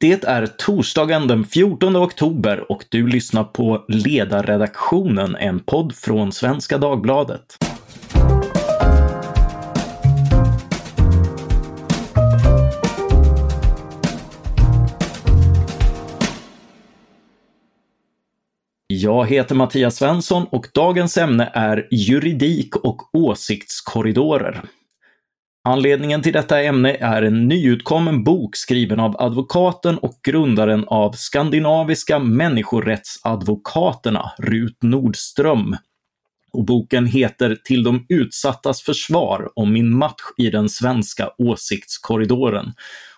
Det är torsdagen den 14 oktober och du lyssnar på Ledarredaktionen, en podd från Svenska Dagbladet. Jag heter Mattias Svensson och dagens ämne är juridik och åsiktskorridorer. Anledningen till detta ämne är en nyutkommen bok skriven av advokaten och grundaren av Skandinaviska människorättsadvokaterna, Rut Nordström. Och boken heter Till de utsattas försvar om min match i den svenska åsiktskorridoren.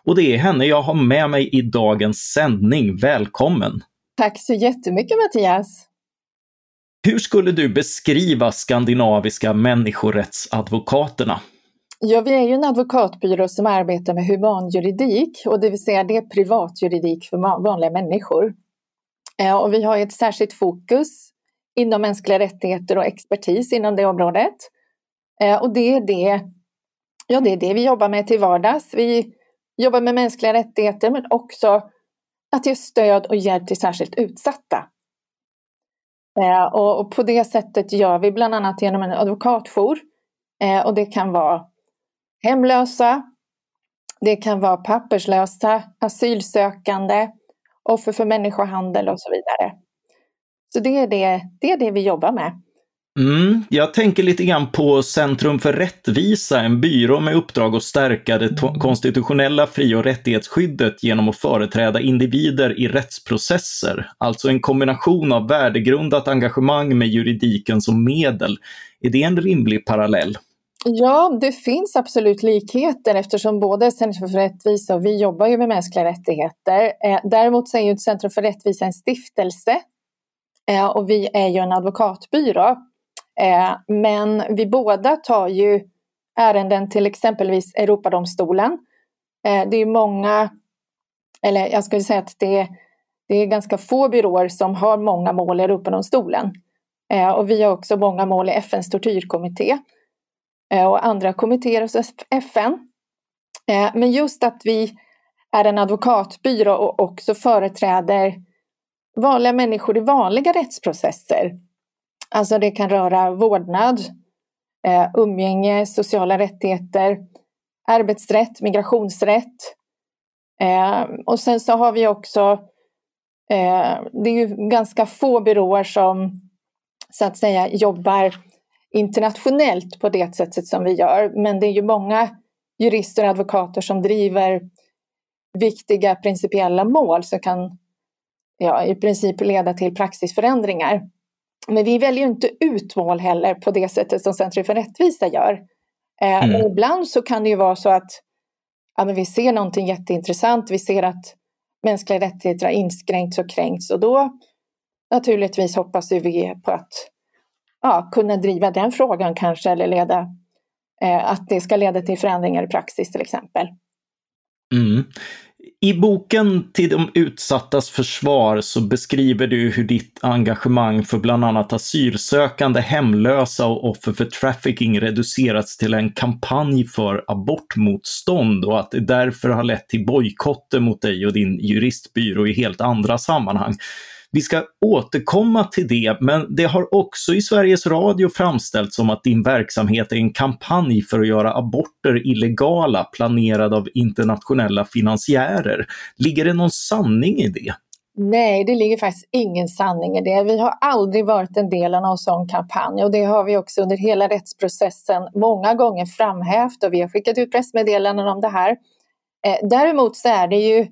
Och det är henne jag har med mig i dagens sändning. Välkommen! Tack så jättemycket Mattias! Hur skulle du beskriva Skandinaviska människorättsadvokaterna? Ja, vi är ju en advokatbyrå som arbetar med humanjuridik och det vill säga det är privatjuridik för vanliga människor. Eh, och vi har ett särskilt fokus inom mänskliga rättigheter och expertis inom det området. Eh, och det är det, ja, det är det vi jobbar med till vardags. Vi jobbar med mänskliga rättigheter men också att ge stöd och hjälp till särskilt utsatta. Eh, och på det sättet gör vi bland annat genom en advokatjour. Och det kan vara hemlösa, det kan vara papperslösa, asylsökande, offer för människohandel och så vidare. Så det är det, det, är det vi jobbar med. Mm, jag tänker lite grann på Centrum för rättvisa, en byrå med uppdrag att stärka det konstitutionella fri och rättighetsskyddet genom att företräda individer i rättsprocesser. Alltså en kombination av värdegrundat engagemang med juridiken som medel. Är det en rimlig parallell? Ja, det finns absolut likheter eftersom både Centrum för rättvisa och vi jobbar ju med mänskliga rättigheter. Eh, däremot så är ju Centrum för rättvisa en stiftelse eh, och vi är ju en advokatbyrå. Eh, men vi båda tar ju ärenden till exempelvis Europadomstolen. Det är många, eller jag skulle säga att det är, det är ganska få byråer som har många mål i Europadomstolen. Och vi har också många mål i FNs tortyrkommitté. Eh, och andra kommittéer hos FN. Eh, men just att vi är en advokatbyrå och också företräder vanliga människor i vanliga rättsprocesser. Alltså det kan röra vårdnad, eh, umgänge, sociala rättigheter, arbetsrätt, migrationsrätt. Och sen så har vi också, det är ju ganska få byråer som så att säga jobbar internationellt på det sättet som vi gör. Men det är ju många jurister och advokater som driver viktiga principiella mål som kan ja, i princip leda till praxisförändringar. Men vi väljer inte ut mål heller på det sättet som Centrum för rättvisa gör. Eh, mm. ibland så kan det ju vara så att ja, men vi ser någonting jätteintressant, vi ser att mänskliga rättigheter har inskränkts och kränkts och då naturligtvis hoppas vi på att ja, kunna driva den frågan kanske eller leda eh, att det ska leda till förändringar i praxis till exempel. Mm. I boken Till de utsattas försvar så beskriver du hur ditt engagemang för bland annat asylsökande, hemlösa och offer för trafficking reducerats till en kampanj för abortmotstånd och att det därför har lett till bojkotter mot dig och din juristbyrå i helt andra sammanhang. Vi ska återkomma till det, men det har också i Sveriges Radio framställts som att din verksamhet är en kampanj för att göra aborter illegala, planerad av internationella finansiärer. Ligger det någon sanning i det? Nej, det ligger faktiskt ingen sanning i det. Vi har aldrig varit en del av någon sån kampanj och det har vi också under hela rättsprocessen många gånger framhävt och vi har skickat ut pressmeddelanden om det här. Eh, däremot så är det ju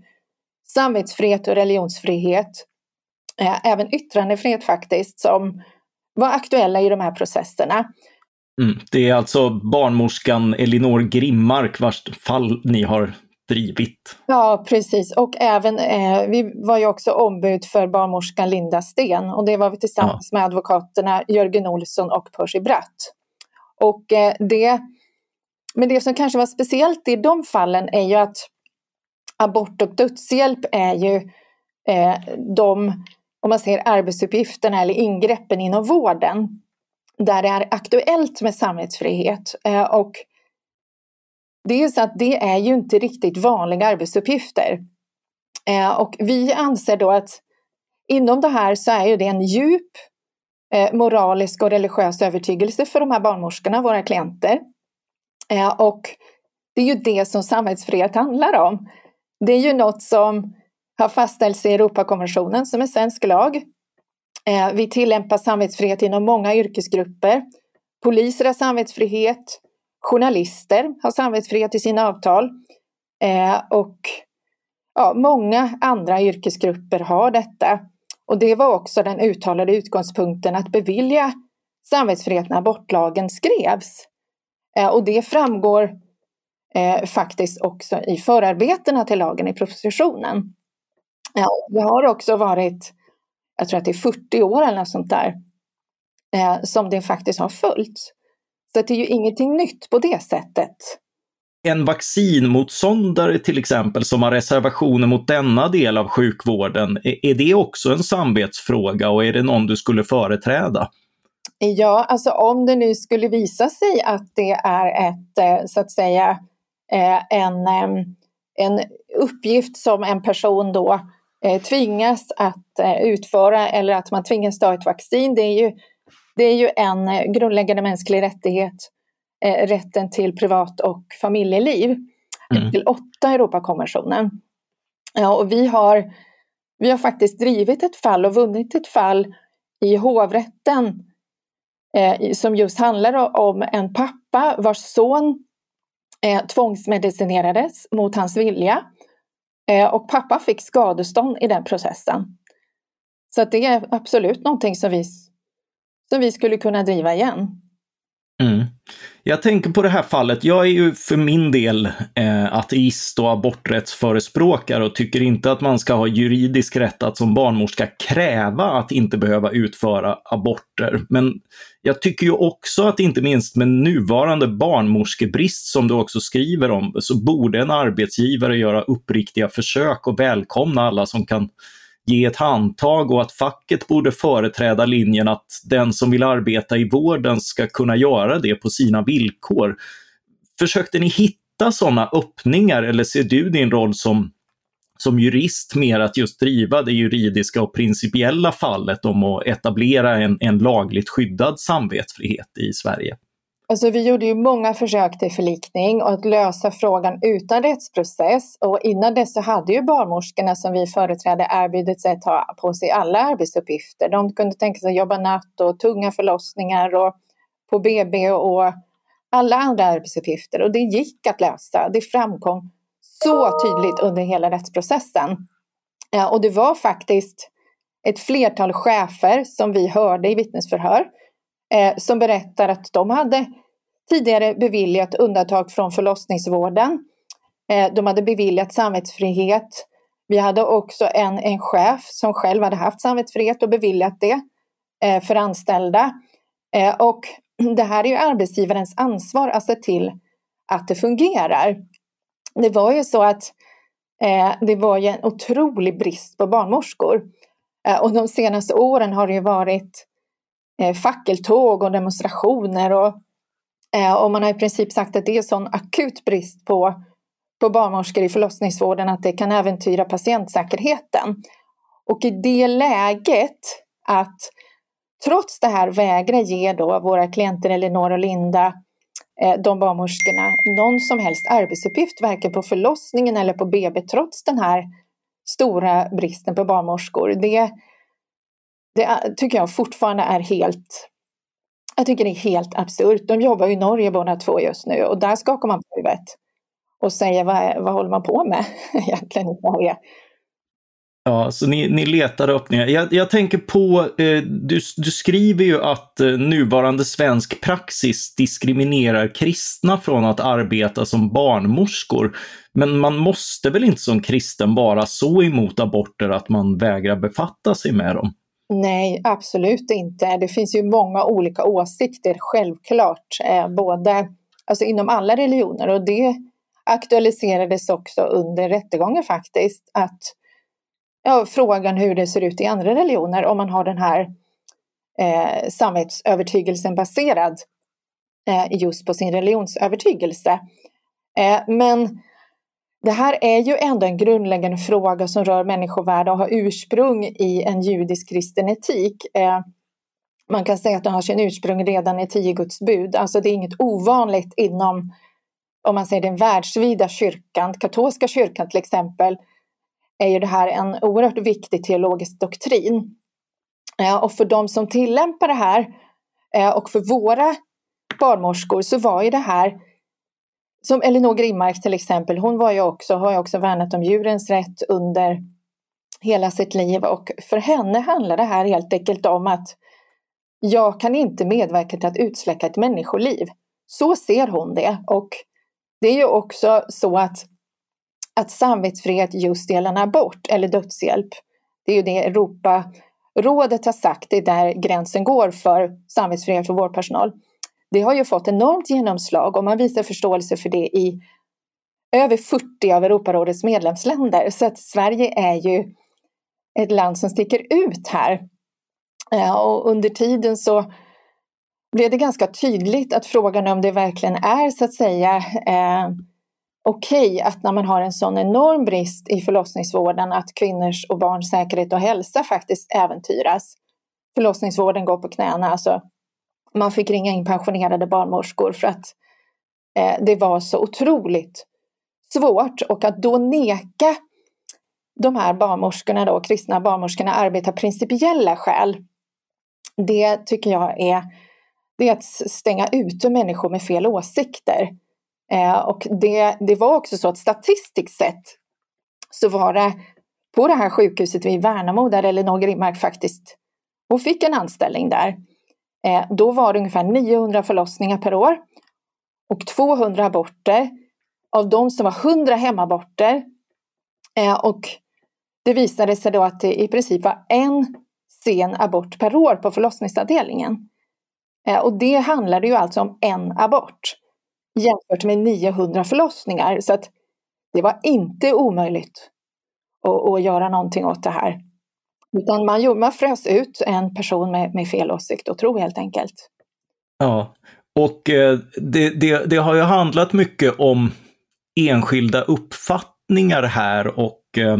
samvetsfrihet och religionsfrihet även yttrandefrihet faktiskt, som var aktuella i de här processerna. Mm, det är alltså barnmorskan Elinor Grimmark vars fall ni har drivit. Ja, precis. Och även, eh, vi var ju också ombud för barnmorskan Linda Sten och det var vi tillsammans ja. med advokaterna Jörgen Olsson och Percy Bratt. Och eh, det, men det som kanske var speciellt i de fallen är ju att abort och dödshjälp är ju eh, de om man ser arbetsuppgifterna eller ingreppen inom vården där det är aktuellt med samvetsfrihet. Eh, och det är så att det är ju inte riktigt vanliga arbetsuppgifter. Eh, och vi anser då att inom det här så är ju det en djup eh, moralisk och religiös övertygelse för de här barnmorskorna, våra klienter. Och det är ju det som samvetsfrihet handlar om. Det är ju något som har fastställts i Europakonventionen som är svensk lag. Eh, vi tillämpar samvetsfrihet inom många yrkesgrupper. Poliser har samvetsfrihet, journalister har samvetsfrihet i sina avtal eh, och ja, många andra yrkesgrupper har detta. Och det var också den uttalade utgångspunkten att bevilja samvetsfrihet när abortlagen skrevs. Eh, och det framgår eh, faktiskt också i förarbetena till lagen i propositionen. Ja, det har också varit, jag tror att det är 40 år eller något sånt där, eh, som det faktiskt har följts. Så det är ju ingenting nytt på det sättet. En vaccinmotståndare till exempel som har reservationer mot denna del av sjukvården, är det också en samvetsfråga och är det någon du skulle företräda? Ja, alltså om det nu skulle visa sig att det är ett, eh, så att säga, eh, en, en uppgift som en person då eh, tvingas att utföra eller att man tvingas ta ett vaccin. Det är ju, det är ju en grundläggande mänsklig rättighet, rätten till privat och familjeliv, mm. till åtta Europakonventionen. Ja, och vi har, vi har faktiskt drivit ett fall och vunnit ett fall i hovrätten eh, som just handlar om en pappa vars son eh, tvångsmedicinerades mot hans vilja. Eh, och pappa fick skadestånd i den processen. Så det är absolut någonting som vi, som vi skulle kunna driva igen. Mm. Jag tänker på det här fallet. Jag är ju för min del eh, ateist och aborträttsförespråkare och tycker inte att man ska ha juridisk rätt att som barnmorska kräva att inte behöva utföra aborter. Men jag tycker ju också att inte minst med nuvarande barnmorskebrist som du också skriver om, så borde en arbetsgivare göra uppriktiga försök och välkomna alla som kan ge ett handtag och att facket borde företräda linjen att den som vill arbeta i vården ska kunna göra det på sina villkor. Försökte ni hitta sådana öppningar eller ser du din roll som, som jurist mer att just driva det juridiska och principiella fallet om att etablera en, en lagligt skyddad samvetsfrihet i Sverige? Alltså, vi gjorde ju många försök till förlikning och att lösa frågan utan rättsprocess. Och innan dess så hade ju barnmorskorna som vi företrädde erbjudit sig att ta på sig alla arbetsuppgifter. De kunde tänka sig att jobba natt och tunga förlossningar och på BB och alla andra arbetsuppgifter. Och det gick att lösa. Det framkom så tydligt under hela rättsprocessen. Och det var faktiskt ett flertal chefer som vi hörde i vittnesförhör eh, som berättar att de hade tidigare beviljat undantag från förlossningsvården. Eh, de hade beviljat samvetsfrihet. Vi hade också en, en chef som själv hade haft samvetsfrihet och beviljat det eh, för anställda. Eh, och det här är ju arbetsgivarens ansvar att se till att det fungerar. Det var ju så att eh, det var ju en otrolig brist på barnmorskor. Eh, och de senaste åren har det ju varit eh, fackeltåg och demonstrationer. Och, eh, och man har i princip sagt att det är sån akut brist på, på barnmorskor i förlossningsvården att det kan äventyra patientsäkerheten. Och i det läget att trots det här vägra ge då våra klienter Elinor och Linda eh, de barnmorskorna någon som helst arbetsuppgift, varken på förlossningen eller på BB, trots den här stora bristen på barnmorskor. Det, det tycker jag fortfarande är helt jag tycker det är helt absurt. De jobbar i Norge båda två just nu och där skakar man på huvudet och säger vad, vad håller man på med egentligen i Sverige? Ja, så ni, ni letar öppningar. Jag, jag tänker på, eh, du, du skriver ju att eh, nuvarande svensk praxis diskriminerar kristna från att arbeta som barnmorskor. Men man måste väl inte som kristen vara så emot aborter att man vägrar befatta sig med dem? Nej, absolut inte. Det finns ju många olika åsikter, självklart, eh, både alltså inom alla religioner och det aktualiserades också under rättegången faktiskt, att ja, frågan hur det ser ut i andra religioner om man har den här eh, samvetsövertygelsen baserad eh, just på sin religionsövertygelse. Eh, men det här är ju ändå en grundläggande fråga som rör människovärde och har ursprung i en judisk kristen etik. Eh, man kan säga att den har sin ursprung redan i tio Guds bud. Alltså det är inget ovanligt inom, om man säger den världsvida kyrkan, katolska kyrkan till exempel, är ju det här en oerhört viktig teologisk doktrin. Eh, och för de som tillämpar det här eh, och för våra barnmorskor så var ju det här som Elinor Grimmark till exempel, hon var ju också, har ju också värnat om djurens rätt under hela sitt liv. Och för henne handlar det här helt enkelt om att jag kan inte medverka till att utsläcka ett människoliv. Så ser hon det. Och det är ju också så att, att samvetsfrihet just gällande abort eller dödshjälp, det är ju det Europarådet har sagt, det är där gränsen går för samvetsfrihet för vårdpersonal det har ju fått enormt genomslag och man visar förståelse för det i över 40 av Europarådets medlemsländer. Så att Sverige är ju ett land som sticker ut här. Eh, och under tiden så blev det ganska tydligt att frågan om det verkligen är så att säga eh, okej okay att när man har en sån enorm brist i förlossningsvården att kvinnors och barns säkerhet och hälsa faktiskt äventyras. Förlossningsvården går på knäna, alltså man fick ringa in pensionerade barnmorskor för att eh, det var så otroligt svårt och att då neka de här barnmorskorna, då, kristna barnmorskorna, arbeta principiella skäl. Det tycker jag är, det är att stänga ute människor med fel åsikter. Eh, och det, det var också så att statistiskt sett så var det på det här sjukhuset vid Värnamo där Elinor Grimmark faktiskt hon fick en anställning där. Eh, då var det ungefär 900 förlossningar per år och 200 aborter. Av dem som var 100 hemaborter. Eh, och det visade sig då att det i princip var en sen abort per år på förlossningsavdelningen. Eh, och det handlade ju alltså om en abort jämfört med 900 förlossningar. Så att det var inte omöjligt att, att göra någonting åt det här. Utan man, gjorde, man frös ut en person med, med fel åsikt och tro helt enkelt. Ja, och eh, det, det, det, har ju handlat mycket om enskilda uppfattningar här och, eh,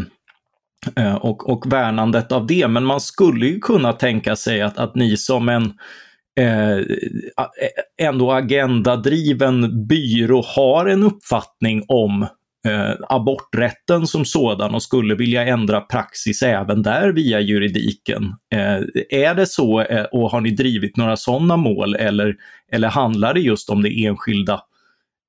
eh, och, och värnandet av det. Men man skulle ju kunna tänka sig att, att ni som en eh, ändå agendadriven byrå har en uppfattning om eh, aborträtten som sådan och skulle vilja ändra praxis även där via juridiken. Eh, är det så eh, och har ni drivit några sådana mål eller, eller handlar det just om det enskilda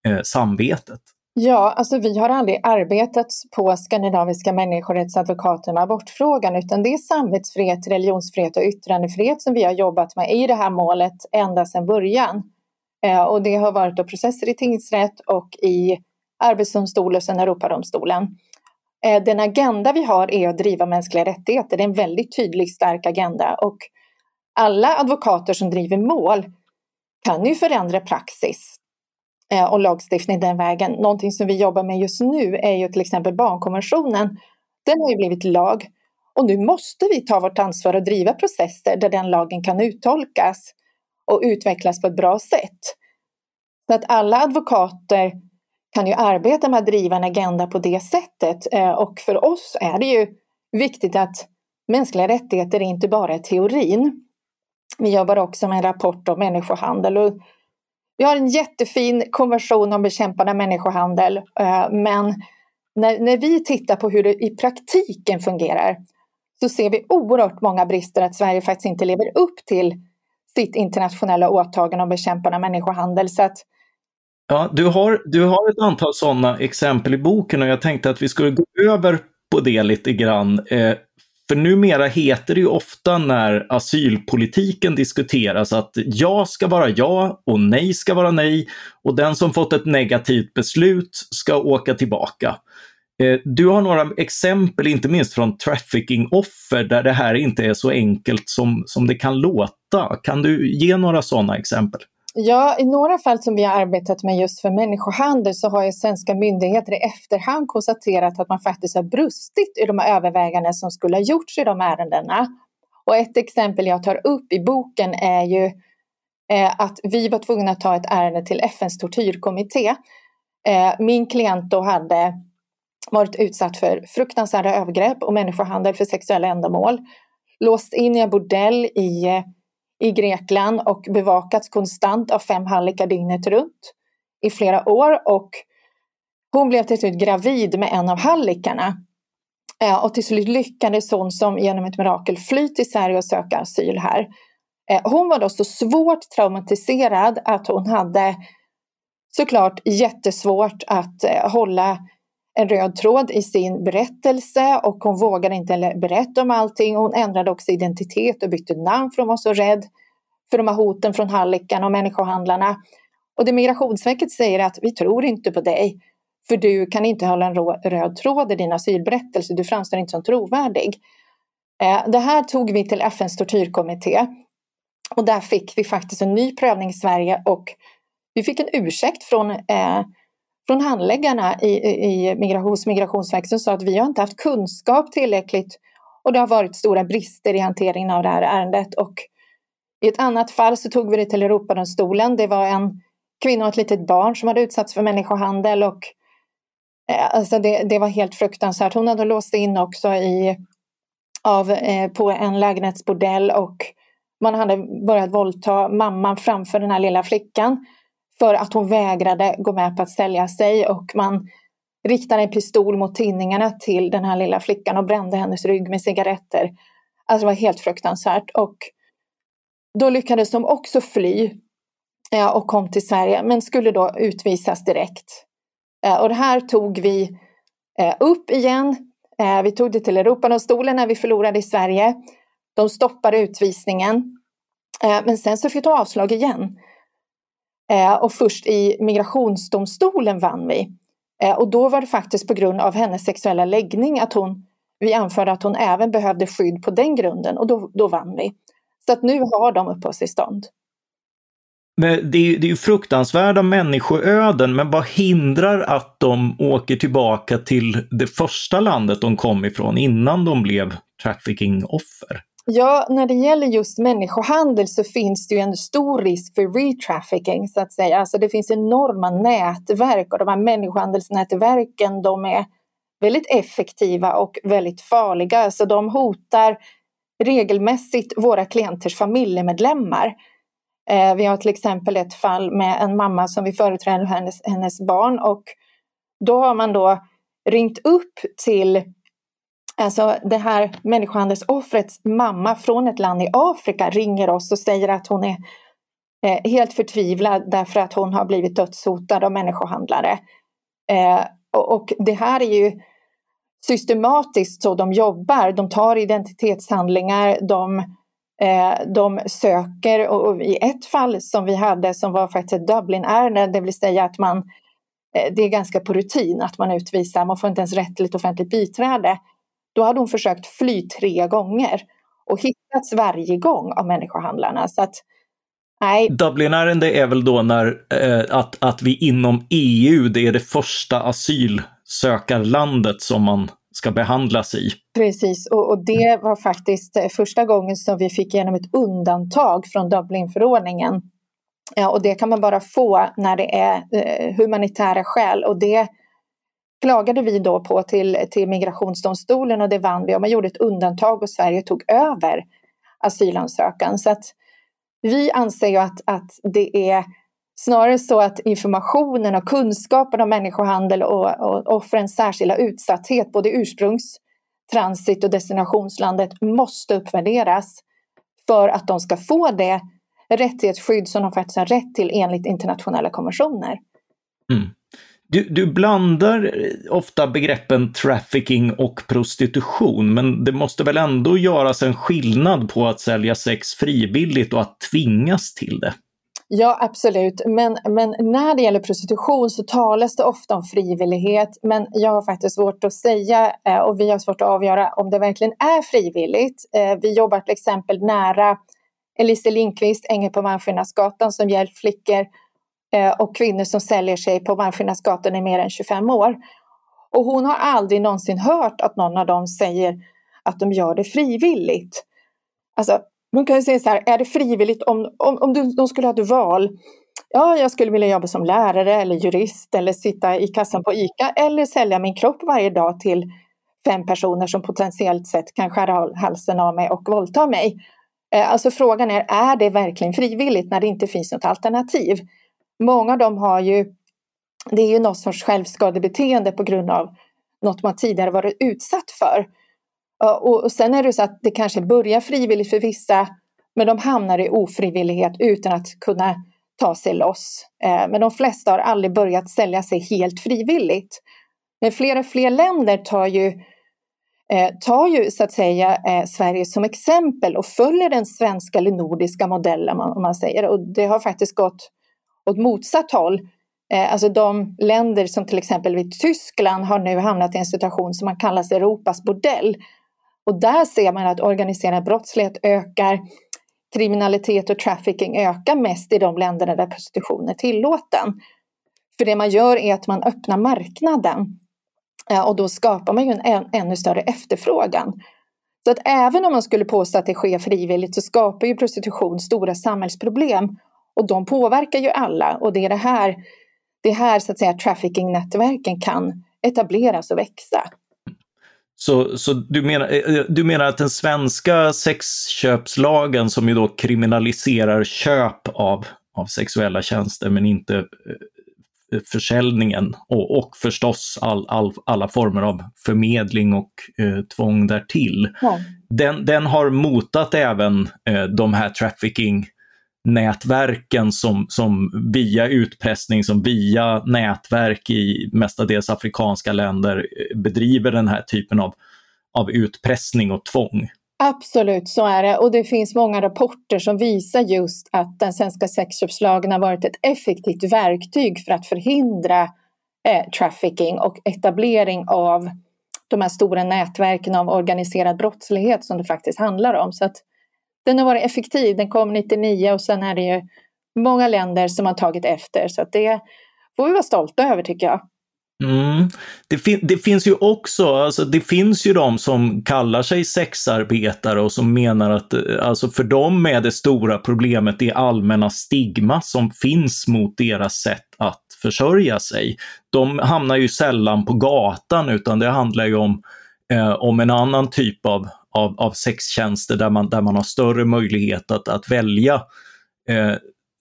eh, samvetet? Ja, alltså vi har aldrig arbetat på skandinaviska människorättsadvokater med abortfrågan utan det är samvetsfrihet, religionsfrihet och yttrandefrihet som vi har jobbat med i det här målet ända sedan början. Eh, och det har varit processer i tingsrätt och i Arbetsdomstolen och sen Europadomstolen. Eh, den agenda vi har är att driva mänskliga rättigheter. Det är en väldigt tydlig, stark agenda och alla advokater som driver mål kan ju förändra praxis eh, och lagstiftning den vägen. Någonting som vi jobbar med just nu är ju till exempel barnkonventionen. Den har ju blivit lag och nu måste vi ta vårt ansvar och driva processer där den lagen kan uttolkas och utvecklas på ett bra sätt. Så att alla advokater kan ju arbeta med att driva en agenda på det sättet. Eh, och för oss är det ju viktigt att mänskliga rättigheter är inte bara är teorin. Vi jobbar också med en rapport om människohandel. Och vi har en jättefin konvention om bekämpande av människohandel. Eh, men när, när vi tittar på hur det i praktiken fungerar så ser vi oerhört många brister att Sverige faktiskt inte lever upp till sitt internationella åtagande om bekämpande av människohandel. Så att Ja, du har, du har ett antal sådana exempel i boken och jag tänkte att vi skulle gå över på det lite grann. Eh, för numera heter det ju ofta när asylpolitiken diskuteras att ja ska vara ja och nej ska vara nej och den som fått ett negativt beslut ska åka tillbaka. Eh, du har några exempel, inte minst från trafficking-offer, där det här inte är så enkelt som, som det kan låta. Kan du ge några sådana exempel? Ja, i några fall som vi har arbetat med just för människohandel så har ju svenska myndigheter i efterhand konstaterat att man faktiskt har brustit i de överväganden som skulle ha gjorts i de ärendena. Och ett exempel jag tar upp i boken är ju eh, att vi var tvungna att ta ett ärende till FNs tortyrkommitté. Eh, min klient då hade varit utsatt för fruktansvärda övergrepp och människohandel för sexuella ändamål. Låst in i en bordell i, eh, i Grekland och bevakats konstant av fem hallickar dygnet runt i flera år och hon blev till slut gravid med en av hallickarna. Eh, och till slut lyckades hon som genom ett mirakel fly till Sverige och söka asyl här. Eh, hon var då så svårt traumatiserad att hon hade såklart jättesvårt att eh, hålla en röd tråd i sin berättelse och hon vågade inte berätta om allting. Hon ändrade också identitet och bytte namn för hon var så rädd för de här hoten från hallickarna och människohandlarna. Och det Migrationsverket säger är att vi tror inte på dig för du kan inte hålla en röd tråd i din asylberättelse, du framstår inte som trovärdig. Eh, det här tog vi till FNs tortyrkommitté och där fick vi faktiskt en ny prövning i Sverige och vi fick en ursäkt från, eh, från handläggarna i, i migrations, Migrationsverket som sa att vi har inte haft kunskap tillräckligt och det har varit stora brister i hanteringen av det här ärendet. Och I ett annat fall så tog vi det till Europadomstolen. Det var en kvinna och ett litet barn som hade utsatts för människohandel och eh, alltså det, det var helt fruktansvärt. Hon hade låst in också i, av, eh, på en lägenhetsbordell och man hade börjat våldta mamman framför den här lilla flickan för att hon vägrade gå med på att sälja sig och man riktade en pistol mot tinningarna till den här lilla flickan och brände hennes rygg med cigaretter. Alltså det var helt fruktansvärt och då lyckades de också fly och kom till Sverige men skulle då utvisas direkt. Eh, och det här tog vi eh, upp igen. Eh, vi tog det till Europadomstolen när vi förlorade i Sverige. De stoppade utvisningen. Men sen så fick de avslag igen. Eh, och först i migrationsdomstolen vann vi. Eh, och då var det faktiskt på grund av hennes sexuella läggning att hon, vi anförde att hon även behövde skydd på den grunden och då, då vann vi. Så att nu har de uppehållstillstånd. Men det, är, det är ju fruktansvärda människoöden, men vad hindrar att de åker tillbaka till det första landet de kom ifrån innan de blev trafficking-offer? Ja, när det gäller just människohandel så finns det ju en stor risk för retrafficking så att säga. Alltså det finns enorma nätverk och de här människohandelsnätverken de är väldigt effektiva och väldigt farliga. Alltså de hotar regelmässigt våra klienters familjemedlemmar. Eh, vi har till exempel ett fall med en mamma som vi företräder hennes, hennes barn och då har man då ringt upp till Alltså det här människohandelsoffrets mamma från ett land i Afrika ringer oss och säger att hon är eh, helt förtvivlad därför att hon har blivit dödshotad av människohandlare. Eh, och, och, det här är ju systematiskt så de jobbar. De tar identitetshandlingar, de Eh, de söker och i ett fall som vi hade som var faktiskt ett Dublin-ärende, det vill säga att man eh, det är ganska på rutin att man utvisar, man får inte ens rätt till ett offentligt biträde. Då hade hon försökt fly tre gånger och hittats varje gång av människohandlarna. Så att, nej. Dublinärende är väl då när eh, att, att vi inom EU, det är det första asylsökarlandet som man ska behandlas i. Precis, och, och, det var faktiskt eh, första gången som vi fick igenom ett undantag från Dublinförordningen. Ja, och det kan man bara få när det är eh, humanitära skäl och det klagade vi då på till, till migrationsdomstolen och det vann vi och man gjorde ett undantag och Sverige tog över asylansökan. Så att vi anser ju att, att det är Snarare så att informationen och kunskapen om människohandel och, och offrens särskilda utsatthet, både ursprungs, transit och destinationslandet, måste uppvärderas för att de ska få det rättighetsskydd som de faktiskt har rätt till enligt internationella konventioner. Mm. Du, du, blandar ofta begreppen trafficking och prostitution, men det måste väl ändå göras en skillnad på att sälja sex frivilligt och att tvingas till det? Ja, absolut. Men, men när det gäller prostitution så talas det ofta om frivillighet. Men jag har faktiskt svårt att säga eh, och vi har svårt att avgöra om det verkligen är frivilligt. Eh, vi jobbar till exempel nära Elise Lindqvist, Ängel på Malmskillnadsgatan, som hjälpt flickor Eh, och kvinnor som säljer sig på Malmskillnadsgatan i mer än 25 år. Och hon har aldrig någonsin hört att någon av dem säger att de gör det frivilligt. Alltså, man kan ju säga så här, är det frivilligt om, om, om du, de skulle ha ett val ja, jag skulle vilja jobba som lärare eller jurist eller sitta i kassan på ICA eller sälja min kropp varje dag till fem personer som potentiellt sett kan skära halsen av mig och våldta mig. Eh, alltså frågan är, är det verkligen frivilligt när det inte finns något alternativ? Många av dem har ju, det är ju något sorts självskadebeteende på grund av något man tidigare varit utsatt för. Och sen är det så att det kanske börjar frivilligt för vissa, men de hamnar i ofrivillighet utan att kunna ta sig loss. Eh, men de flesta har aldrig börjat sälja sig helt frivilligt. Men fler och fler länder tar ju, eh, tar ju så att säga eh, Sverige som exempel och följer den svenska eller nordiska modellen om man säger. Och det har faktiskt gått åt motsatt håll. Eh, alltså de länder som till exempel vid Tyskland har nu hamnat i en situation som man kallar Europas bordell. Och där ser man att organiserad brottslighet ökar kriminalitet och trafficking ökar mest i de länderna där prostitution är tillåten. För det man gör är att man öppnar marknaden eh, och då skapar man ju en ännu större efterfrågan. Så att även om man skulle påstå att det sker frivilligt så skapar ju prostitution stora samhällsproblem och de påverkar ju alla och det är det här, det här så att säga trafficking-nätverken kan etableras och växa. Så, så du, menar, eh, eh, du menar att den svenska sexköpslagen som ju då kriminaliserar köp av, av sexuella tjänster men inte eh, försäljningen och, och förstås all, all, alla former av förmedling och eh, tvång därtill. Ja. Den, den har motat även eh, de här trafficking nätverken som, som via utpressning, som via nätverk i mestadels afrikanska länder eh, bedriver den här typen av, av utpressning och tvång. Absolut, så är det. Och det finns många rapporter som visar just att den svenska sexköpslagen har varit ett effektivt verktyg för att förhindra eh, trafficking och etablering av de här stora nätverken av organiserad brottslighet som det faktiskt handlar om. Så att den har varit effektiv. Den kom 99 och sen är det ju många länder som har tagit efter. Så att det får vi vara stolta över tycker jag. Mm. Det, fin det, finns ju också, alltså det finns ju de som kallar sig sexarbetare och som menar att eh, alltså för dem är det stora problemet det allmänna stigma som finns mot deras sätt att försörja sig. De hamnar ju sällan på gatan utan det handlar ju om, eh, om en annan typ av, av, av sextjänster där man, där man har större möjlighet att, att välja. Eh,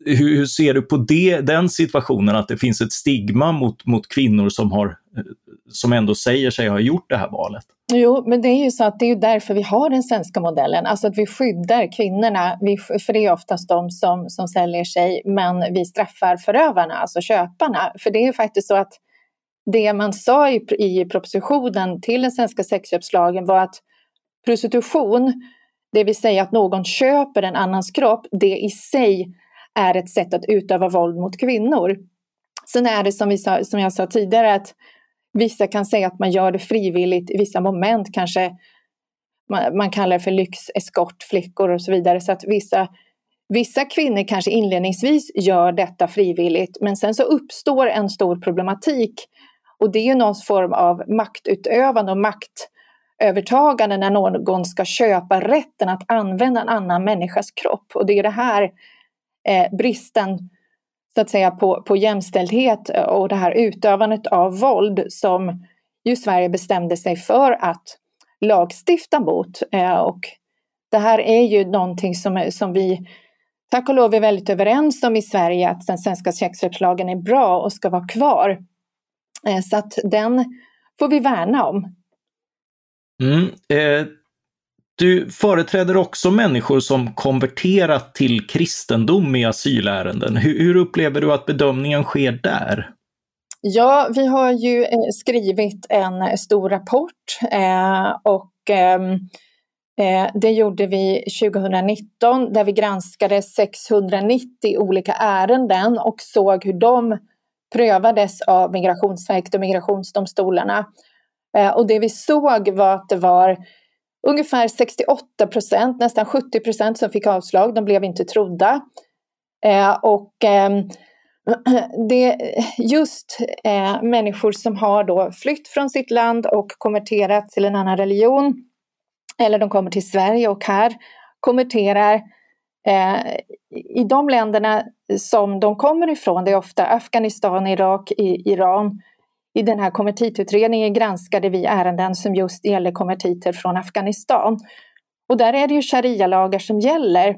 hur, hur, ser du på det, den situationen, att det finns ett stigma mot, mot kvinnor som, har, eh, som ändå säger sig ha gjort det här valet? Jo, men det är ju så att det är därför vi har den svenska modellen, alltså att vi skyddar kvinnorna, vi, för det är oftast de som, som säljer sig, men vi straffar förövarna, alltså köparna. För det är faktiskt så att det man sa i, i propositionen till den svenska sexköpslagen var att prostitution, det vill säga att någon köper en annans kropp, det i sig är ett sätt att utöva våld mot kvinnor. Sen är det som, vi sa, som jag sa tidigare att vissa kan säga att man gör det frivilligt i vissa moment, kanske man, man kallar det för lyxeskortflickor och så vidare. Så att vissa, vissa kvinnor kanske inledningsvis gör detta frivilligt men sen så uppstår en stor problematik och det är ju någon form av maktutövande och makt övertagande när någon ska köpa rätten att använda en annan människas kropp. Och det är det här eh, bristen så att säga på, på jämställdhet eh, och det här utövandet av våld som ju Sverige bestämde sig för att lagstifta mot. Eh, och det här är ju någonting som, som vi tack och lov är väldigt överens om i Sverige att den svenska sexköpslagen är bra och ska vara kvar. Eh, så att den får vi värna om. Mm, eh, du företräder också människor som konverterat till kristendom i asylärenden. Hur, hur upplever du att bedömningen sker där? Ja, vi har ju eh, skrivit en eh, stor rapport eh, och ehm, eh, det gjorde vi 2019 där vi granskade 690 olika ärenden och såg hur de prövades av Migrationsverket och migrationsdomstolarna. Eh, och det vi såg var att det var ungefär 68 procent, nästan 70 procent som fick avslag. De blev inte trodda. Eh, och ehm, det just eh, människor som har då flytt från sitt land och konverterat till en annan religion eller de kommer till Sverige och här konverterar I de länderna som de kommer ifrån, det är ofta Afghanistan, Irak, Iran. I den här konvertitutredningen granskade vi ärenden som just gäller konvertiter från Afghanistan. Och där är det ju sharia-lagar som gäller.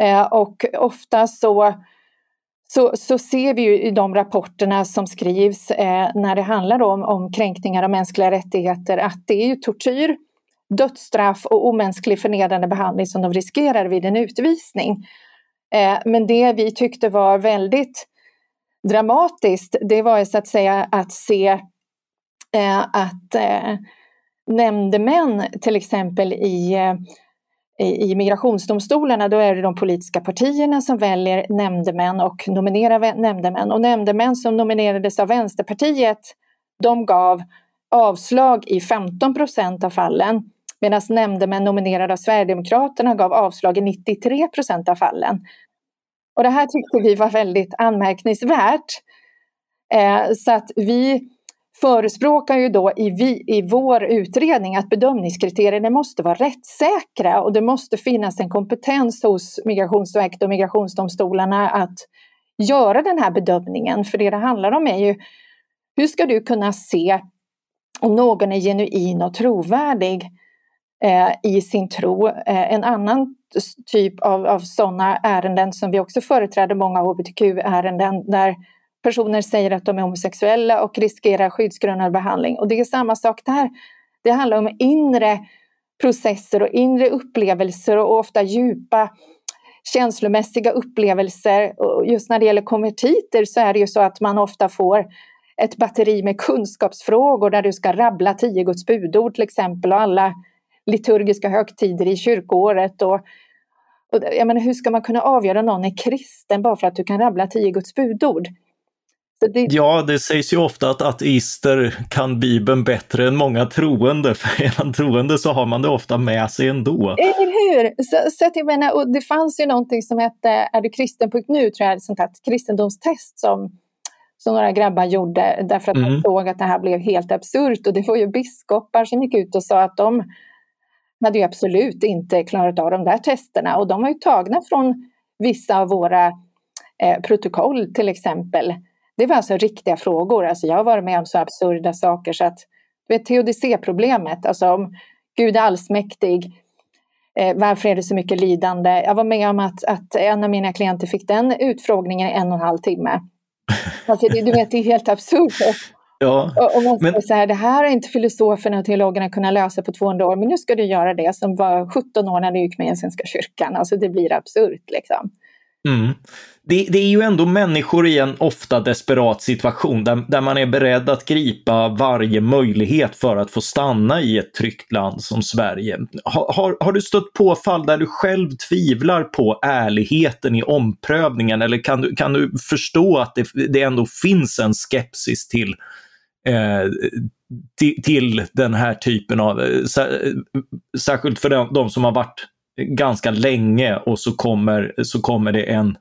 Eh, och ofta så, så, så, ser vi ju i de rapporterna som skrivs eh, när det handlar om, om kränkningar av mänskliga rättigheter att det är ju tortyr, dödsstraff och omänsklig förnedrande behandling som de riskerar vid en utvisning. Eh, men det vi tyckte var väldigt dramatiskt, det var ju så att säga att se eh, att eh, nämndemän till exempel i eh, i migrationsdomstolarna då är det de politiska partierna som väljer nämndemän och nominerar nämndemän. Och nämndemän som nominerades av Vänsterpartiet de gav avslag i 15 procent av fallen medan nämndemän nominerade av Sverigedemokraterna gav avslag i 93 procent av fallen. Och det här tyckte vi var väldigt anmärkningsvärt. Eh, så att vi förespråkar ju då i, vi, i vår utredning att bedömningskriterierna måste vara rättssäkra och det måste finnas en kompetens hos Migrationsverket och migrationsdomstolarna att göra den här bedömningen. För det det handlar om är ju hur ska du kunna se om någon är genuin och trovärdig eh, i sin tro. Eh, en annan typ av, av sådana ärenden som vi också företräder, många hbtq-ärenden där personer säger att de är homosexuella och riskerar skyddsgrundande behandling. Och det är samma sak där. Det handlar om inre processer och inre upplevelser och ofta djupa känslomässiga upplevelser. Och just när det gäller konvertiter så är det ju så att man ofta får ett batteri med kunskapsfrågor där du ska rabbla tio Guds budord till exempel och alla liturgiska högtider i kyrkoåret. Och, och jag menar, hur ska man kunna avgöra någon är kristen bara för att du kan rabbla tio Guds budord? Det... Ja, det sägs ju ofta att ateister kan Bibeln bättre än många troende, för är man troende så har man det ofta med sig ändå. Eller hur! Så, så att jag menar, och det fanns ju någonting som hette Är du kristen.nu, tror jag, ett sånt här kristendomstest som, som några grabbar gjorde därför att mm. de såg att det här blev helt absurt och det var ju biskopar som gick ut och sa att de hade ju absolut inte klarat av de där testerna och de var ju tagna från vissa av våra eh, protokoll till exempel. Det var alltså riktiga frågor. Alltså jag har varit med om så absurda saker så att du vet teodicéproblemet, alltså om Gud är allsmäktig, eh, varför är det så mycket lidande? Jag var med om att, att en av mina klienter fick den utfrågningen i en och en halv timme. Alltså det, du vet, det är helt absurt. Ja, och, man men... så här, det här har inte filosoferna och teologerna kunnat lösa på 200 år, men nu ska du göra det som var 17 år när du gick med i Svenska kyrkan. Alltså det blir absurt liksom. Mm. Det, det, är ju ändå människor i en ofta desperat situation där, där man är beredd att gripa varje möjlighet för att få stanna i ett tryggt land som Sverige. Har, har, har du stött på fall där du själv tvivlar på ärligheten i omprövningen eller kan du, kan du förstå att det, det ändå finns en skepsis till Eh, till, till, den här typen av, eh, särskilt för de, de som har varit ganska länge och så kommer, så kommer det en,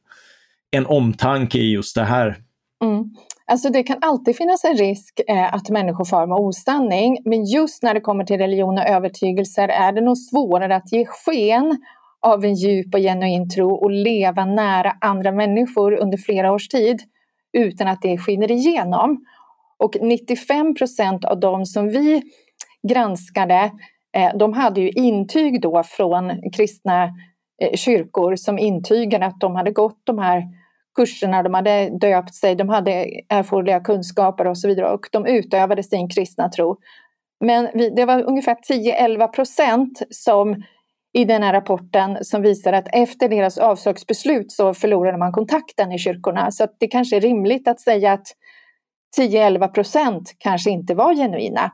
en omtanke i just det här. Mm. Alltså det kan alltid finnas en risk eh, att människor far med osanning, men just när det kommer till religion och övertygelser är det nog svårare att ge sken av en djup och genuin tro och leva nära andra människor under flera års tid utan att det skiner igenom. Och 95 procent av de som vi granskade eh, de hade ju intyg då från kristna eh, kyrkor som intygade att de hade gått de här kurserna, de hade döpt sig, de hade erforderliga kunskaper och så vidare och de utövade sin kristna tro. Men det var ungefär 10-11 procent som i den här rapporten som visar att efter deras avslagsbeslut så förlorade man kontakten i kyrkorna. Så det kanske är rimligt att säga att 10-11 procent kanske inte var genuina.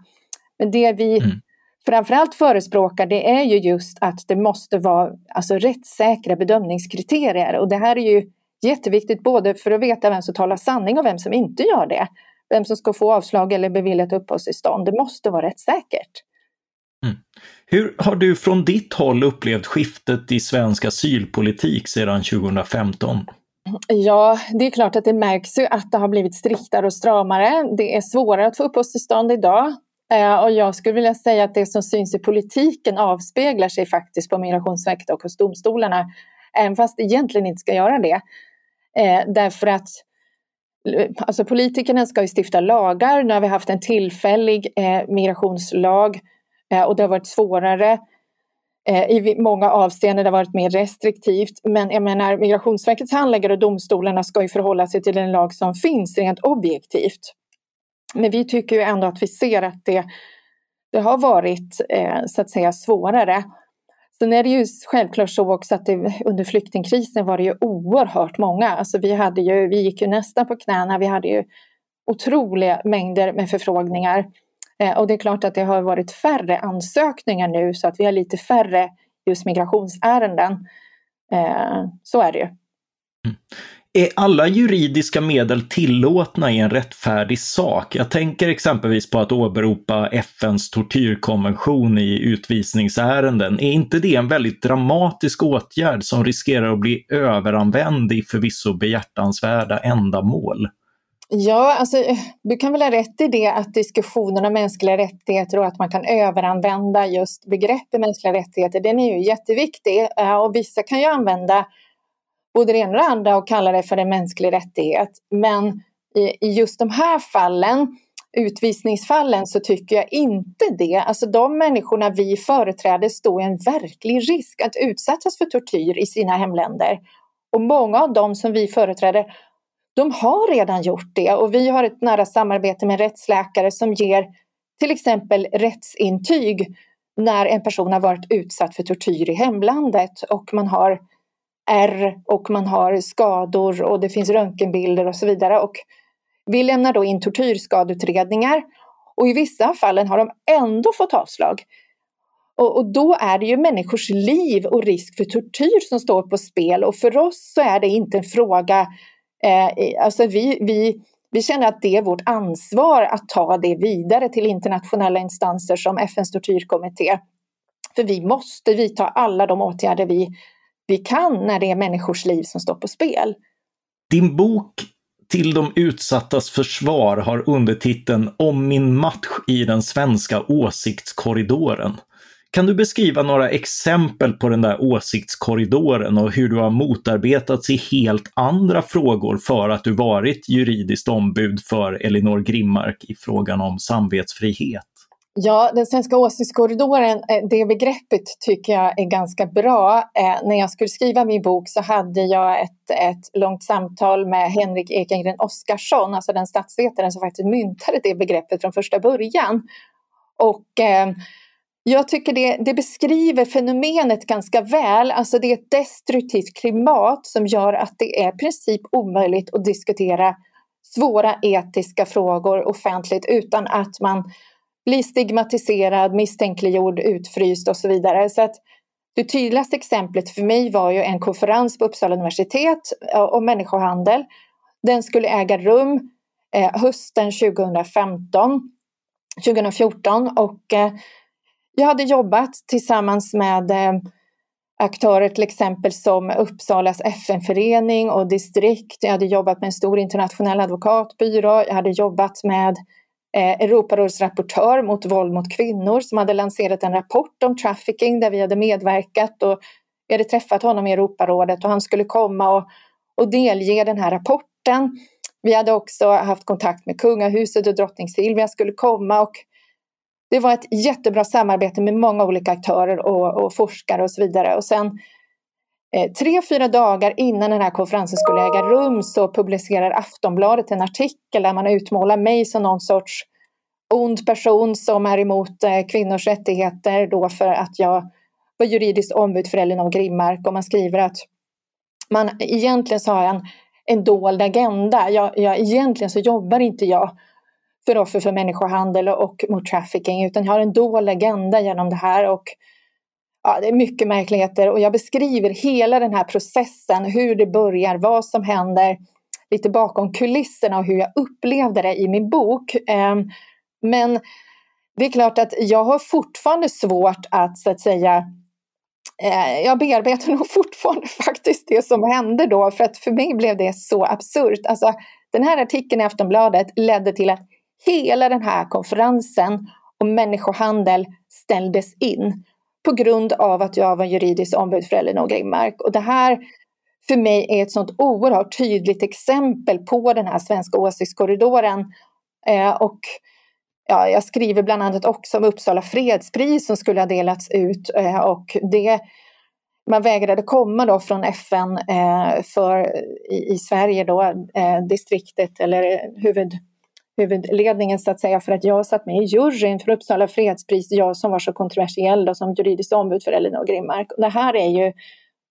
Men det vi mm framförallt förespråkar det är ju just att det måste vara alltså, rättssäkra bedömningskriterier och det här är ju jätteviktigt både för att veta vem som talar sanning och vem som inte gör det. Vem som ska få avslag eller beviljat uppehållstillstånd. Det måste vara rättssäkert. Mm. Hur har du från ditt håll upplevt skiftet i svensk asylpolitik sedan 2015? Ja, det är klart att det märks ju att det har blivit striktare och stramare. Det är svårare att få uppehållstillstånd idag. Eh, och jag skulle vilja säga att det som syns i politiken avspeglar sig faktiskt på Migrationsverket och hos domstolarna. även fast det egentligen inte ska göra det. Eh, därför att alltså politikerna ska ju stifta lagar. Nu har vi haft en tillfällig eh, migrationslag och det har varit svårare Eh, i många avseenden. Det har varit mer restriktivt. Men jag menar, Migrationsverkets handläggare och domstolarna ska ju förhålla sig till den lag som finns rent objektivt. Men vi tycker ju ändå att vi ser att det, det har varit eh, så att säga svårare. Sen är det ju självklart så också att det, under flyktingkrisen var det ju oerhört många. Alltså vi, hade ju, vi gick ju nästan på knäna. Vi hade ju otroliga mängder med förfrågningar. Eh, och det är klart att det har varit färre ansökningar nu så att vi har lite färre just migrationsärenden. Eh, så är det ju. Mm. Är alla juridiska medel tillåtna i en rättfärdig sak? Jag tänker exempelvis på att åberopa FNs tortyrkonvention i utvisningsärenden. Är inte det en väldigt dramatisk åtgärd som riskerar att bli överanvänd i förvisso behjärtansvärda ändamål? Ja, alltså, eh, du kan väl ha rätt i det att diskussionen om mänskliga rättigheter och att man kan överanvända just begreppet mänskliga rättigheter, den är ju jätteviktig. Och vissa kan ju använda både det ena och det andra och kalla det för en mänsklig rättighet. Men i, i just de här fallen, utvisningsfallen, så tycker jag inte det. Alltså de människorna vi företräder står i en verklig risk att utsättas för tortyr i sina hemländer. Och många av dem som vi företräder, de har redan gjort det och vi har ett nära samarbete med rättsläkare som ger till exempel rättsintyg när en person har varit utsatt för tortyr i hemlandet och man har ärr och man har skador och det finns röntgenbilder och så vidare. Och vi lämnar då in tortyrskadeutredningar och i vissa fallen har de ändå fått avslag. Och, och, då är det ju människors liv och risk för tortyr som står på spel och för oss så är det inte en fråga, eh, alltså vi, vi, vi känner att det är vårt ansvar att ta det vidare till internationella instanser som FNs tortyrkommitté. För vi måste vidta alla de åtgärder vi vi kan när det är människors liv som står på spel. Din bok Till de utsattas försvar har undertiteln Om min match i den svenska åsiktskorridoren. Kan du beskriva några exempel på den där åsiktskorridoren och hur du har motarbetats i helt andra frågor för att du varit juridiskt ombud för Elinor Grimmark i frågan om samvetsfrihet? Ja, den svenska åsiktskorridoren, eh, det begreppet tycker jag är ganska bra. Eh, när jag skulle skriva min bok så hade jag ett, ett långt samtal med Henrik Ekengren Oskarsson, alltså den statsvetaren som faktiskt myntade det begreppet från första början. Och eh, jag tycker det, det, beskriver fenomenet ganska väl. Alltså det är ett destruktivt klimat som gör att det är i princip omöjligt att diskutera svåra etiska frågor offentligt utan att man blir stigmatiserad, misstänkliggjord, utfryst och så vidare. Så att det tydligaste exemplet för mig var ju en konferens på Uppsala universitet om människohandel. Den skulle äga rum eh, hösten 2015, 2014 och eh, jag hade jobbat tillsammans med eh, aktörer till exempel som Uppsalas FN-förening och distrikt. Jag hade jobbat med en stor internationell advokatbyrå. Jag hade jobbat med eh, Europarådets rapportör mot våld mot kvinnor som hade lanserat en rapport om trafficking där vi hade medverkat och vi hade träffat honom i Europarådet och han skulle komma och, och delge den här rapporten. Vi hade också haft kontakt med kungahuset och drottning Silvia skulle komma och det var ett jättebra samarbete med många olika aktörer och, och forskare och så vidare. Och sen eh, tre, fyra dagar innan den här konferensen skulle äga rum så publicerar Aftonbladet en artikel där man utmålar mig som någon sorts ond person som är emot eh, kvinnors rättigheter då för att jag var juridiskt ombud för Elinor Grimmark och man skriver att man egentligen så har jag en, en dold agenda. Jag, jag, egentligen så jobbar inte jag för offer för människohandel och mot trafficking utan jag har en dold agenda genom det här och ja, det är mycket märkligheter och jag beskriver hela den här processen, hur det börjar, vad som händer, lite bakom kulisserna och hur jag upplevde det i min bok. Ehm, men det är klart att jag har fortfarande svårt att så att säga eh, jag bearbetar nog fortfarande faktiskt det som hände då för att för mig blev det så absurt. Alltså, den här artikeln i Aftonbladet ledde till att hela den här konferensen om människohandel ställdes in på grund av att jag var juridisk ombud för Elinor Grimmark. Och det här för mig är ett sånt oerhört tydligt exempel på den här svenska åsiktskorridoren. Eh, och ja, jag skriver bland annat också om Uppsala fredspris som skulle ha delats ut eh, och det man vägrade komma då från FN eh, för, i, i, Sverige då, eh, distriktet eller huvud, huvudledningen så att säga för att jag satt med i juryn för Uppsala fredspris, jag som var så kontroversiell då, som juridiskt ombud för Elinor Grimmark. det här är ju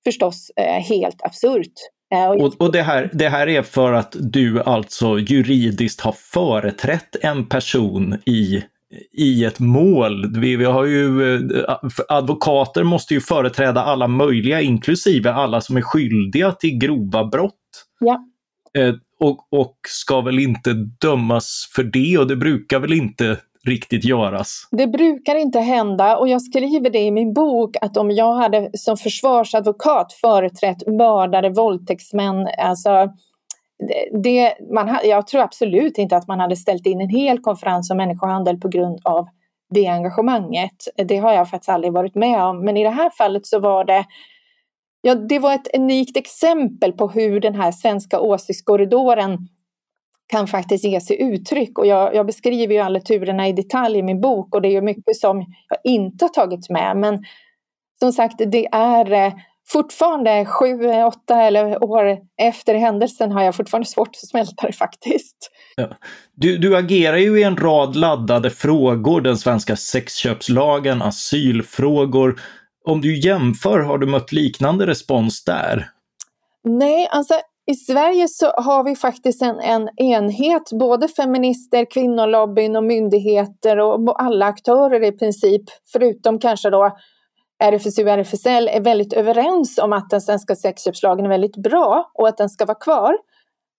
förstås eh, helt absurt. Eh, och, och det, här, det här är för att du alltså juridiskt har företrätt en person i i ett mål. Vi, vi, har ju, eh, advokater måste ju företräda alla möjliga, inklusive alla som är skyldiga till grova brott. Ja. Eh, och, och ska väl inte dömas för det och det brukar väl inte riktigt göras. Det brukar inte hända och jag skriver det i min bok att om jag hade som försvarsadvokat företrätt mördare, våldtäktsmän, alltså det, man, jag tror absolut inte att man hade ställt in en hel konferens om människohandel på grund av det engagemanget. Det har jag faktiskt aldrig varit med om. Men i det här fallet så var det Ja, det var ett unikt exempel på hur den här svenska åsiktskorridoren kan faktiskt ge sig uttryck. Och jag, jag beskriver ju alla turerna i detalj i min bok och det är ju mycket som jag inte har tagit med. Men som sagt, det är eh, fortfarande sju, åtta eller år efter händelsen har jag fortfarande svårt att smälta det faktiskt. Ja. Du, du agerar ju i en rad laddade frågor, den svenska sexköpslagen, asylfrågor. Om du jämför, har du mött liknande respons där? Nej, alltså i Sverige så har vi faktiskt en, en enhet, både feminister, kvinnolobbyn och myndigheter och alla aktörer i princip, förutom kanske då RFSU och RFSL är väldigt överens om att den svenska sexköpslagen är väldigt bra och att den ska vara kvar.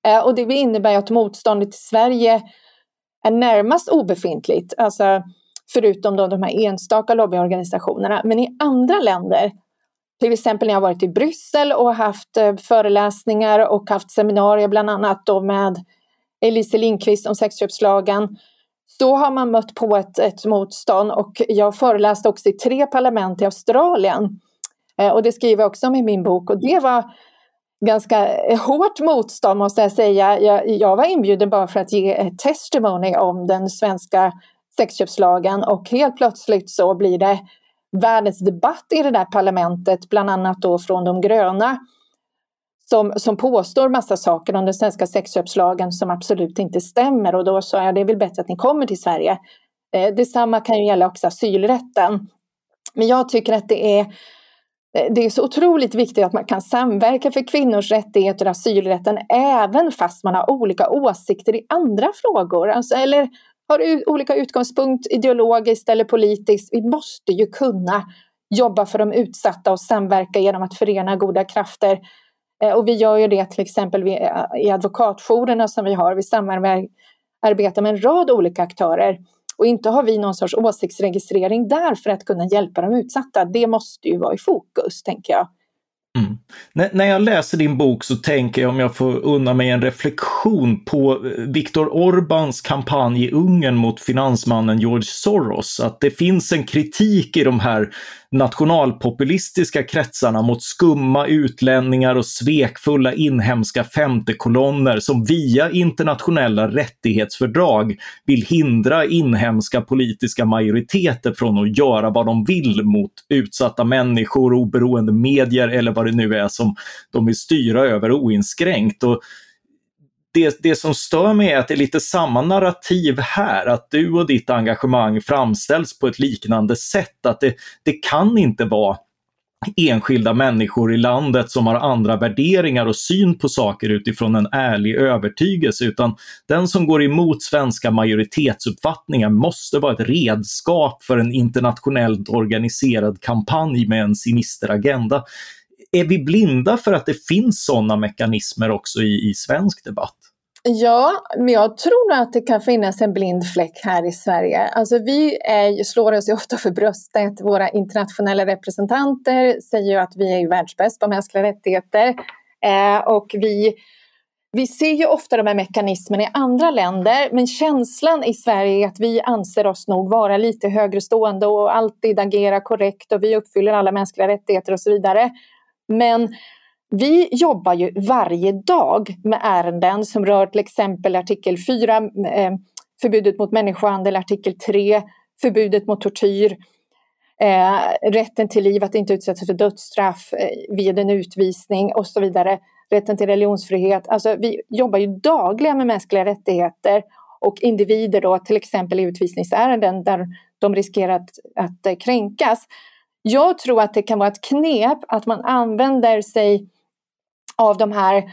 Eh, och det innebär att motståndet i Sverige är närmast obefintligt, alltså förutom då de här enstaka lobbyorganisationerna. Men i andra länder, till exempel när jag varit i Bryssel och haft eh, föreläsningar och haft seminarier bland annat då med Elise Lindqvist om sexköpslagen, då har man mött på ett, ett motstånd och jag föreläste också i tre parlament i Australien. Eh, och det skriver jag också om i min bok och det var ganska eh, hårt motstånd måste jag säga. Jag, jag var inbjuden bara för att ge ett testimony om den svenska sexköpslagen och helt plötsligt så blir det världens debatt i det där parlamentet, bland annat då från de gröna som, som påstår massa saker om den svenska sexköpslagen som absolut inte stämmer och då sa jag det är väl bättre att ni kommer till Sverige. Eh, detsamma kan ju gälla också asylrätten. Men jag tycker att det är eh, det är så otroligt viktigt att man kan samverka för kvinnors rättigheter och asylrätten även fast man har olika åsikter i andra frågor. Alltså, eller har olika utgångspunkt ideologiskt eller politiskt. Vi måste ju kunna jobba för de utsatta och samverka genom att förena goda krafter. Eh, och vi gör ju det till exempel eh, i advokatjourerna som vi har. Vi samarbetar med en rad olika aktörer. Och inte har vi någon sorts åsiktsregistrering där för att kunna hjälpa de utsatta. Det måste ju vara i fokus, tänker jag. Mm. När jag läser din bok så tänker jag om jag får unna mig en reflektion på eh, Viktor Orbáns kampanj i Ungern mot finansmannen George Soros. Att det finns en kritik i de här nationalpopulistiska kretsarna mot skumma utlänningar och svekfulla inhemska femtekolonner som via internationella rättighetsfördrag vill hindra inhemska politiska majoriteter från att göra vad de vill mot utsatta människor, oberoende medier eller vad det nu är som de vill styra över oinskränkt. Och det, det som stör mig är att det är lite samma narrativ här, att du och ditt engagemang framställs på ett liknande sätt. Att det, det kan inte vara enskilda människor i landet som har andra värderingar och syn på saker utifrån en ärlig övertygelse, utan den som går emot svenska majoritetsuppfattningar måste vara ett redskap för en internationellt organiserad kampanj med en sinister agenda. Är vi blinda för att det finns sådana mekanismer också i, i svensk debatt? Ja, men jag tror att det kan finnas en blind fläck här i Sverige. Alltså vi är, slår oss ju ofta för bröstet. Våra internationella representanter säger ju att vi är världsbäst på mänskliga rättigheter. Eh, och vi, vi ser ju ofta de här mekanismerna i andra länder men känslan i Sverige är att vi anser oss nog vara lite högre stående och alltid agera korrekt och vi uppfyller alla mänskliga rättigheter och så vidare. Men vi jobbar ju varje dag med ärenden som rör till exempel artikel 4, eh, förbudet mot människohandel, artikel 3, förbudet mot tortyr, eh, rätten till liv, att inte utsättas för dödsstraff eh, vid en utvisning och så vidare rätten till religionsfrihet. Alltså, vi jobbar ju dagligen med mänskliga rättigheter och individer då, till exempel i utvisningsärenden där de riskerar att, att eh, kränkas. Jag tror att det kan vara ett knep att man använder sig av de här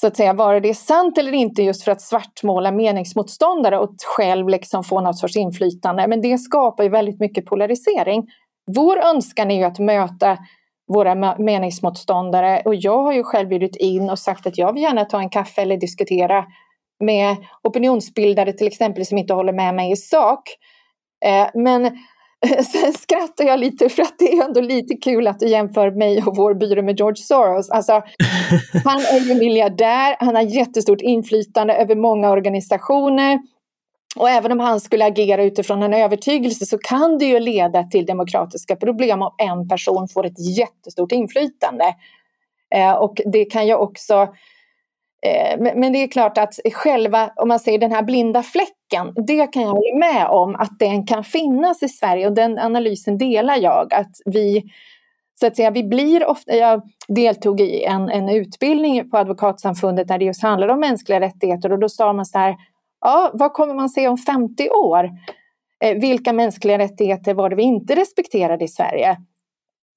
så att säga, vare det är sant eller inte just för att svartmåla meningsmotståndare och själv liksom få något sorts inflytande. Men det skapar ju väldigt mycket polarisering. Vår önskan är ju att möta våra meningsmotståndare. Och jag har ju själv bjudit in och sagt att jag vill gärna ta en kaffe eller diskutera med opinionsbildare till exempel som inte håller med mig i sak. Eh, men sen skrattar jag lite för att det är ändå lite kul att du jämför mig och vår byrå med George Soros. Alltså, han är ju miljardär, han har jättestort inflytande över många organisationer. Och även om han skulle agera utifrån en övertygelse så kan det ju leda till demokratiska problem om en person får ett jättestort inflytande. Eh, och det kan ju också Eh, men det är klart att själva, om man säger den här blinda fläcken, det kan jag hålla med om att den kan finnas i Sverige och den analysen delar jag. Att vi, så att säga, vi blir ofta, jag deltog i en, en utbildning på Advokatsamfundet där det just handlade om mänskliga rättigheter och då sa man så här, ja, vad kommer man se om 50 år? Eh, vilka mänskliga rättigheter var det vi inte respekterade i Sverige?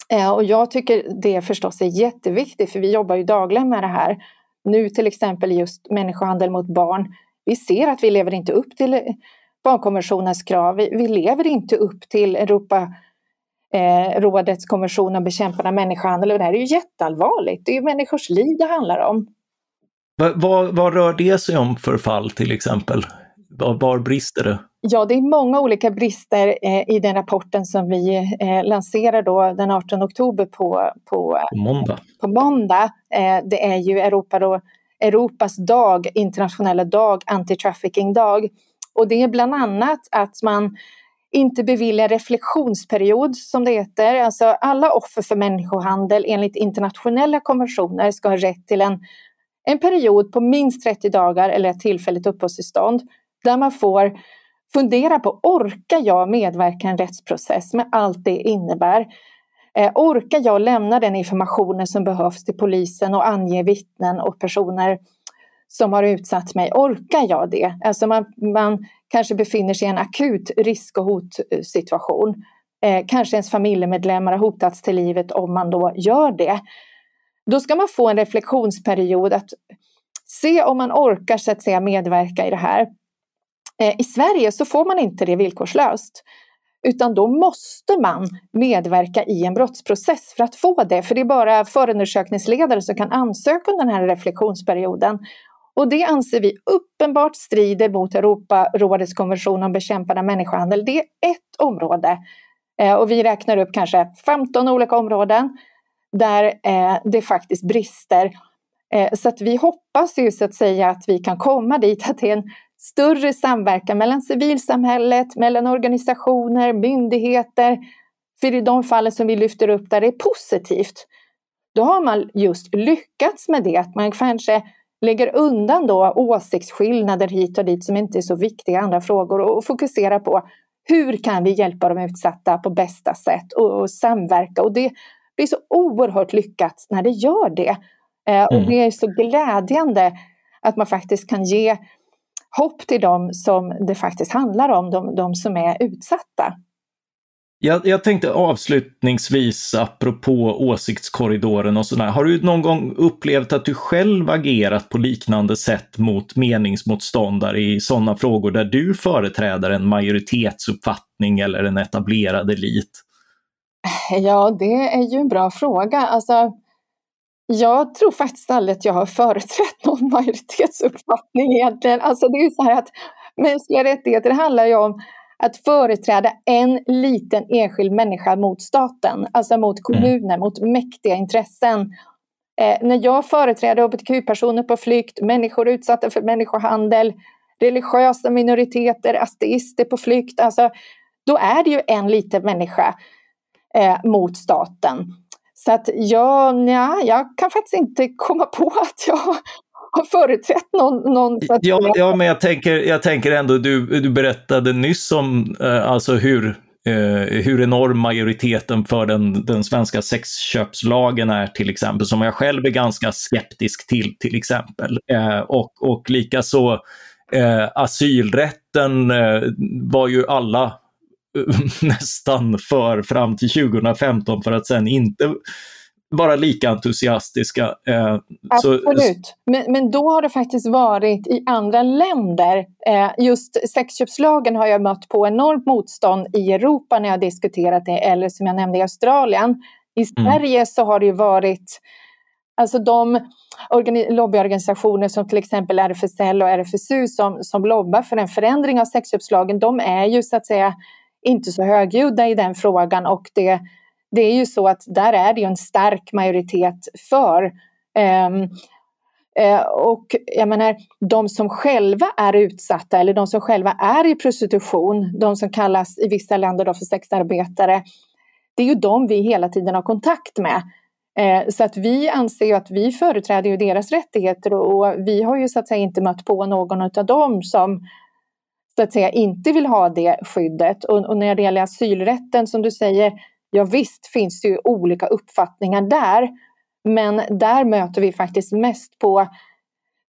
Eh, och jag tycker det förstås är jätteviktigt för vi jobbar ju dagligen med det här. Nu till exempel just människohandel mot barn. Vi ser att vi lever inte upp till eh, barnkonventionens krav. Vi, vi lever inte upp till Europa eh, rådets konvention om bekämpande av människohandel och det här är ju jätteallvarligt. Det är ju människors liv det handlar om. Vad, vad rör det sig om för fall till exempel? Var, var brister det? Ja, det är många olika brister eh, i den rapporten som vi eh, lanserar då den 18 oktober på, på, på måndag. På måndag. Eh, det är ju Europa då, Europas dag, internationella dag, anti-trafficking-dag. Och det är bland annat att man inte beviljar reflektionsperiod som det heter. Alltså alla offer för människohandel enligt internationella konventioner ska ha rätt till en en period på minst 30 dagar eller ett tillfälligt uppehållstillstånd där man får fundera på, orkar jag medverka i en rättsprocess med allt det innebär? Eh, orkar jag lämna den informationen som behövs till polisen och ange vittnen och personer som har utsatt mig? Orkar jag det? Alltså man, man kanske befinner sig i en akut risk och hotsituation. Eh, kanske ens familjemedlemmar har hotats till livet om man då gör det. Då ska man få en reflektionsperiod att se om man orkar så att säga, medverka i det här. Eh, I Sverige så får man inte det villkorslöst. Utan då måste man medverka i en brottsprocess för att få det. För det är bara förundersökningsledare som kan ansöka under den här reflektionsperioden. Och det anser vi uppenbart strider mot Europarådets konvention om bekämpande av människohandel. Det är ett område. Eh, och vi räknar upp kanske 15 olika områden där eh, det faktiskt brister. Så att vi hoppas ju så att säga att vi kan komma dit att det är en större samverkan mellan civilsamhället, mellan organisationer, myndigheter. För i de fallen som vi lyfter upp där det är positivt, då har man just lyckats med det. Att man kanske lägger undan då åsiktsskillnader hit och dit som inte är så viktiga andra frågor och fokuserar på hur kan vi hjälpa de utsatta på bästa sätt och, och samverka. Och det blir så oerhört lyckat när det gör det. Eh, och mm. det är så glädjande att man faktiskt kan ge hopp till dem som det faktiskt handlar om, de, de som är utsatta. Jag, jag, tänkte avslutningsvis, apropå åsiktskorridoren och sådär, har du någon gång upplevt att du själv agerat på liknande sätt mot meningsmotståndare i sådana frågor där du företräder en majoritetsuppfattning eller en etablerad elit? Ja, det är ju en bra fråga. Alltså, jag tror faktiskt aldrig att jag har företrätt någon majoritetsuppfattning egentligen. Alltså det är så här att mänskliga rättigheter handlar ju om att företräda en liten enskild människa mot staten, alltså mot mm. kommuner, mm. mot mäktiga intressen. Eh, när jag företräder hbtq-personer på flykt, människor utsatta för människohandel, religiösa minoriteter, ateister på flykt, alltså, då är det ju en liten människa eh, mot staten. Så att jag, nja, jag kan faktiskt inte komma på att jag har företrätt någon. någon ja, ja, men jag tänker, jag tänker ändå, du, du berättade nyss om eh, alltså hur eh, hur enorm majoriteten för den, den svenska sexköpslagen är till exempel, som jag själv är ganska skeptisk till till exempel. Eh, och, och likaså eh, asylrätten eh, var ju alla nästan för fram till 2015 för att sen inte vara lika entusiastiska. Eh, Absolut, men, men då har det faktiskt varit i andra länder. Eh, just sexköpslagen har jag mött på enormt motstånd i Europa när jag diskuterat det, eller som jag nämnde i Australien. I mm. Sverige mm. så har det ju varit Alltså de lobbyorganisationer som till exempel RFSL och RFSU som, som lobbar för en förändring av sexköpslagen, de är ju så att säga inte så högljudda i den frågan och det det är ju så att där är det ju en stark majoritet för. Um, uh, och jag menar, de som själva är utsatta eller de som själva är i prostitution, de som kallas i vissa länder då för sexarbetare, det är ju de vi hela tiden har kontakt med. Eh, så att vi anser ju att vi företräder ju deras rättigheter och vi har ju så att säga inte mött på någon av dem som så att säga inte vill ha det skyddet. Och, och när det gäller asylrätten som du säger, Ja visst finns det ju olika uppfattningar där, men där möter vi faktiskt mest på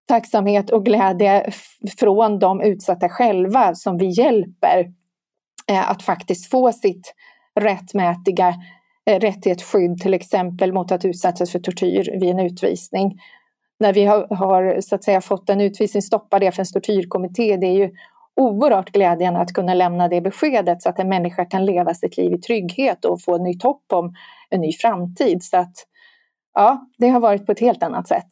tacksamhet och glädje från de utsatta själva som vi hjälper eh, att faktiskt få sitt rättmätiga eh, rättighetsskydd till exempel mot att utsättas för tortyr vid en utvisning. När vi har, har så att säga fått en utvisning stoppad i FNs tortyrkommitté, det är ju oerhört glädjande att kunna lämna det beskedet så att en människa kan leva sitt liv i trygghet och få nytt hopp om en ny framtid. Så att ja, det har varit på ett helt annat sätt.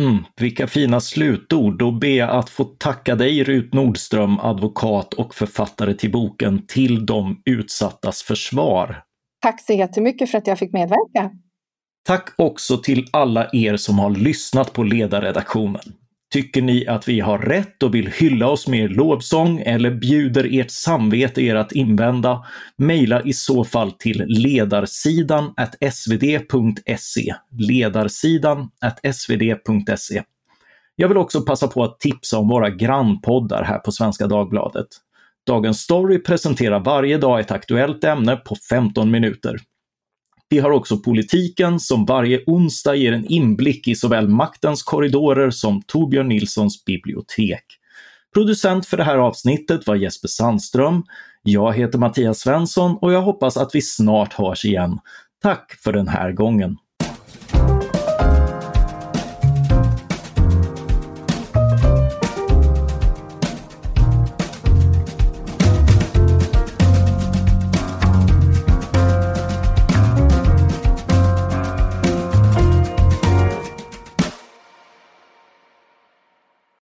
Mm, vilka fina slutord. Då ber jag att få tacka dig Rut Nordström, advokat och författare till boken Till de utsattas försvar. Tack så jättemycket för att jag fick medverka. Tack också till alla er som har lyssnat på ledarredaktionen. Tycker ni att vi har rätt och vill hylla oss med er lovsång eller bjuder ert samvete er att invända? Mejla i så fall till ledarsidan svd.se. Ledarsidan svd.se. Jag vill också passa på att tipsa om våra grannpoddar här på Svenska Dagbladet. Dagens Story presenterar varje dag ett aktuellt ämne på 15 minuter. Vi har också politiken som varje onsdag ger en inblick i såväl maktens korridorer som Torbjörn Nilssons bibliotek. Producent för det här avsnittet var Jesper Sandström. Jag heter Mattias Svensson och jag hoppas att vi snart hörs igen. Tack för den här gången!